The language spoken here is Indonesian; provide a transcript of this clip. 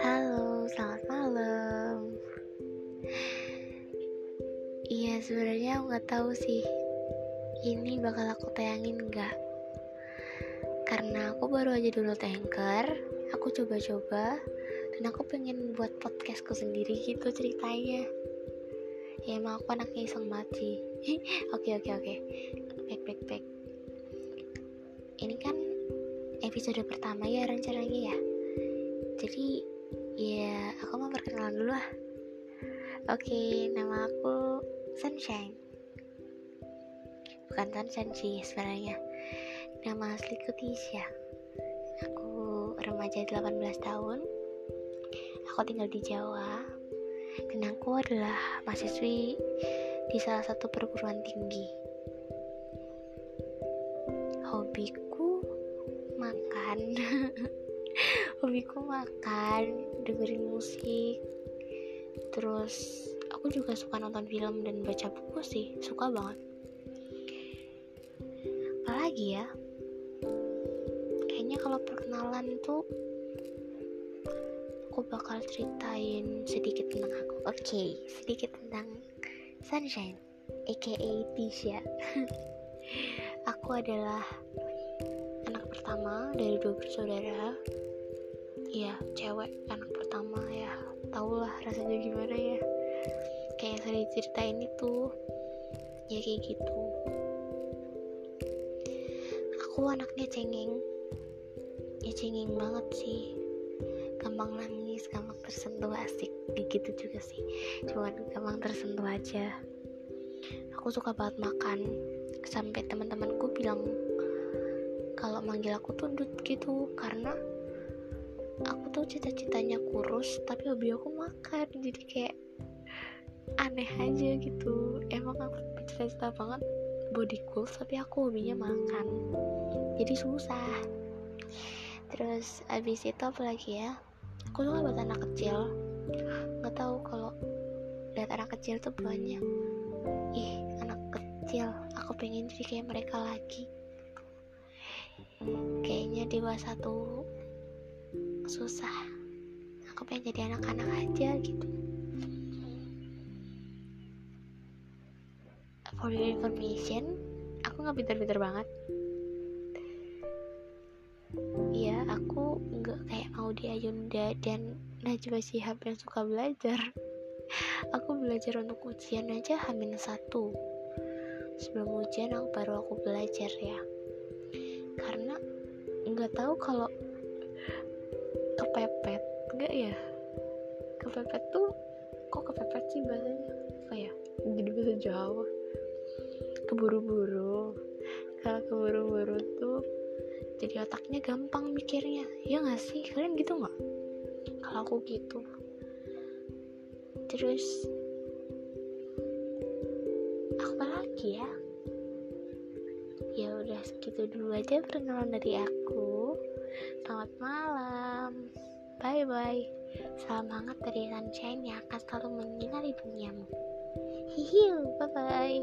Halo, selamat malam. Iya, sebenarnya aku nggak tahu sih ini bakal aku tayangin nggak. Karena aku baru aja dulu tanker, aku coba-coba dan aku pengen buat podcastku sendiri gitu ceritanya. Ya emang aku anaknya iseng mati. Oke oke oke. Back back back. Episode pertama ya rencananya ya. Jadi ya aku mau perkenalan dulu lah. Oke, nama aku Sunshine. Bukan Sunshine sih sebenarnya. Nama asliku Tisha. Aku remaja 18 tahun. Aku tinggal di Jawa. Dan aku adalah mahasiswi di salah satu perguruan tinggi. Hobiku makan. Hobiku makan, dengerin musik. Terus aku juga suka nonton film dan baca buku sih, suka banget. Apalagi ya? Kayaknya kalau perkenalan tuh aku bakal ceritain sedikit tentang aku. Oke, sedikit tentang Sunshine, aka Tisha. aku adalah pertama dari dua bersaudara. Iya, cewek anak pertama ya. Tau lah rasanya gimana ya. Kayak yang sering ceritain itu ya kayak gitu. Aku anaknya cengeng. Ya cengeng banget sih gampang nangis, gampang tersentuh asik gitu juga sih cuman gampang tersentuh aja aku suka banget makan sampai teman-temanku bilang manggil aku tuh dut gitu. Karena aku tuh cita-citanya kurus tapi hobi aku makan. Jadi kayak aneh aja gitu. Emang aku cita-cita banget body cool tapi aku hobinya makan. Jadi susah. Terus abis itu apa lagi ya? Aku suka buat anak kecil. Nggak tahu kalau lihat anak kecil tuh banyak. Ih anak kecil. Aku pengen jadi kayak mereka lagi kayaknya dewasa tuh susah aku pengen jadi anak-anak aja gitu for your information aku nggak pinter-pinter banget Iya, aku nggak kayak Maudy Ayunda dan Najwa Shihab yang suka belajar. Aku belajar untuk ujian aja hamin satu. Sebelum ujian aku baru aku belajar ya. Karena nggak tahu kalau kepepet, nggak ya? Kepepet tuh kok kepepet sih bahasanya? Apa ya? Jadi bahasa Jawa. Keburu-buru. Kalau keburu-buru tuh jadi otaknya gampang mikirnya ya nggak sih kalian gitu nggak kalau aku gitu terus apa lagi ya segitu dulu aja perkenalan dari aku. Selamat malam. Bye bye salam hangat dari sunshine yang akan selalu menyinari duniamu hihiu bye bye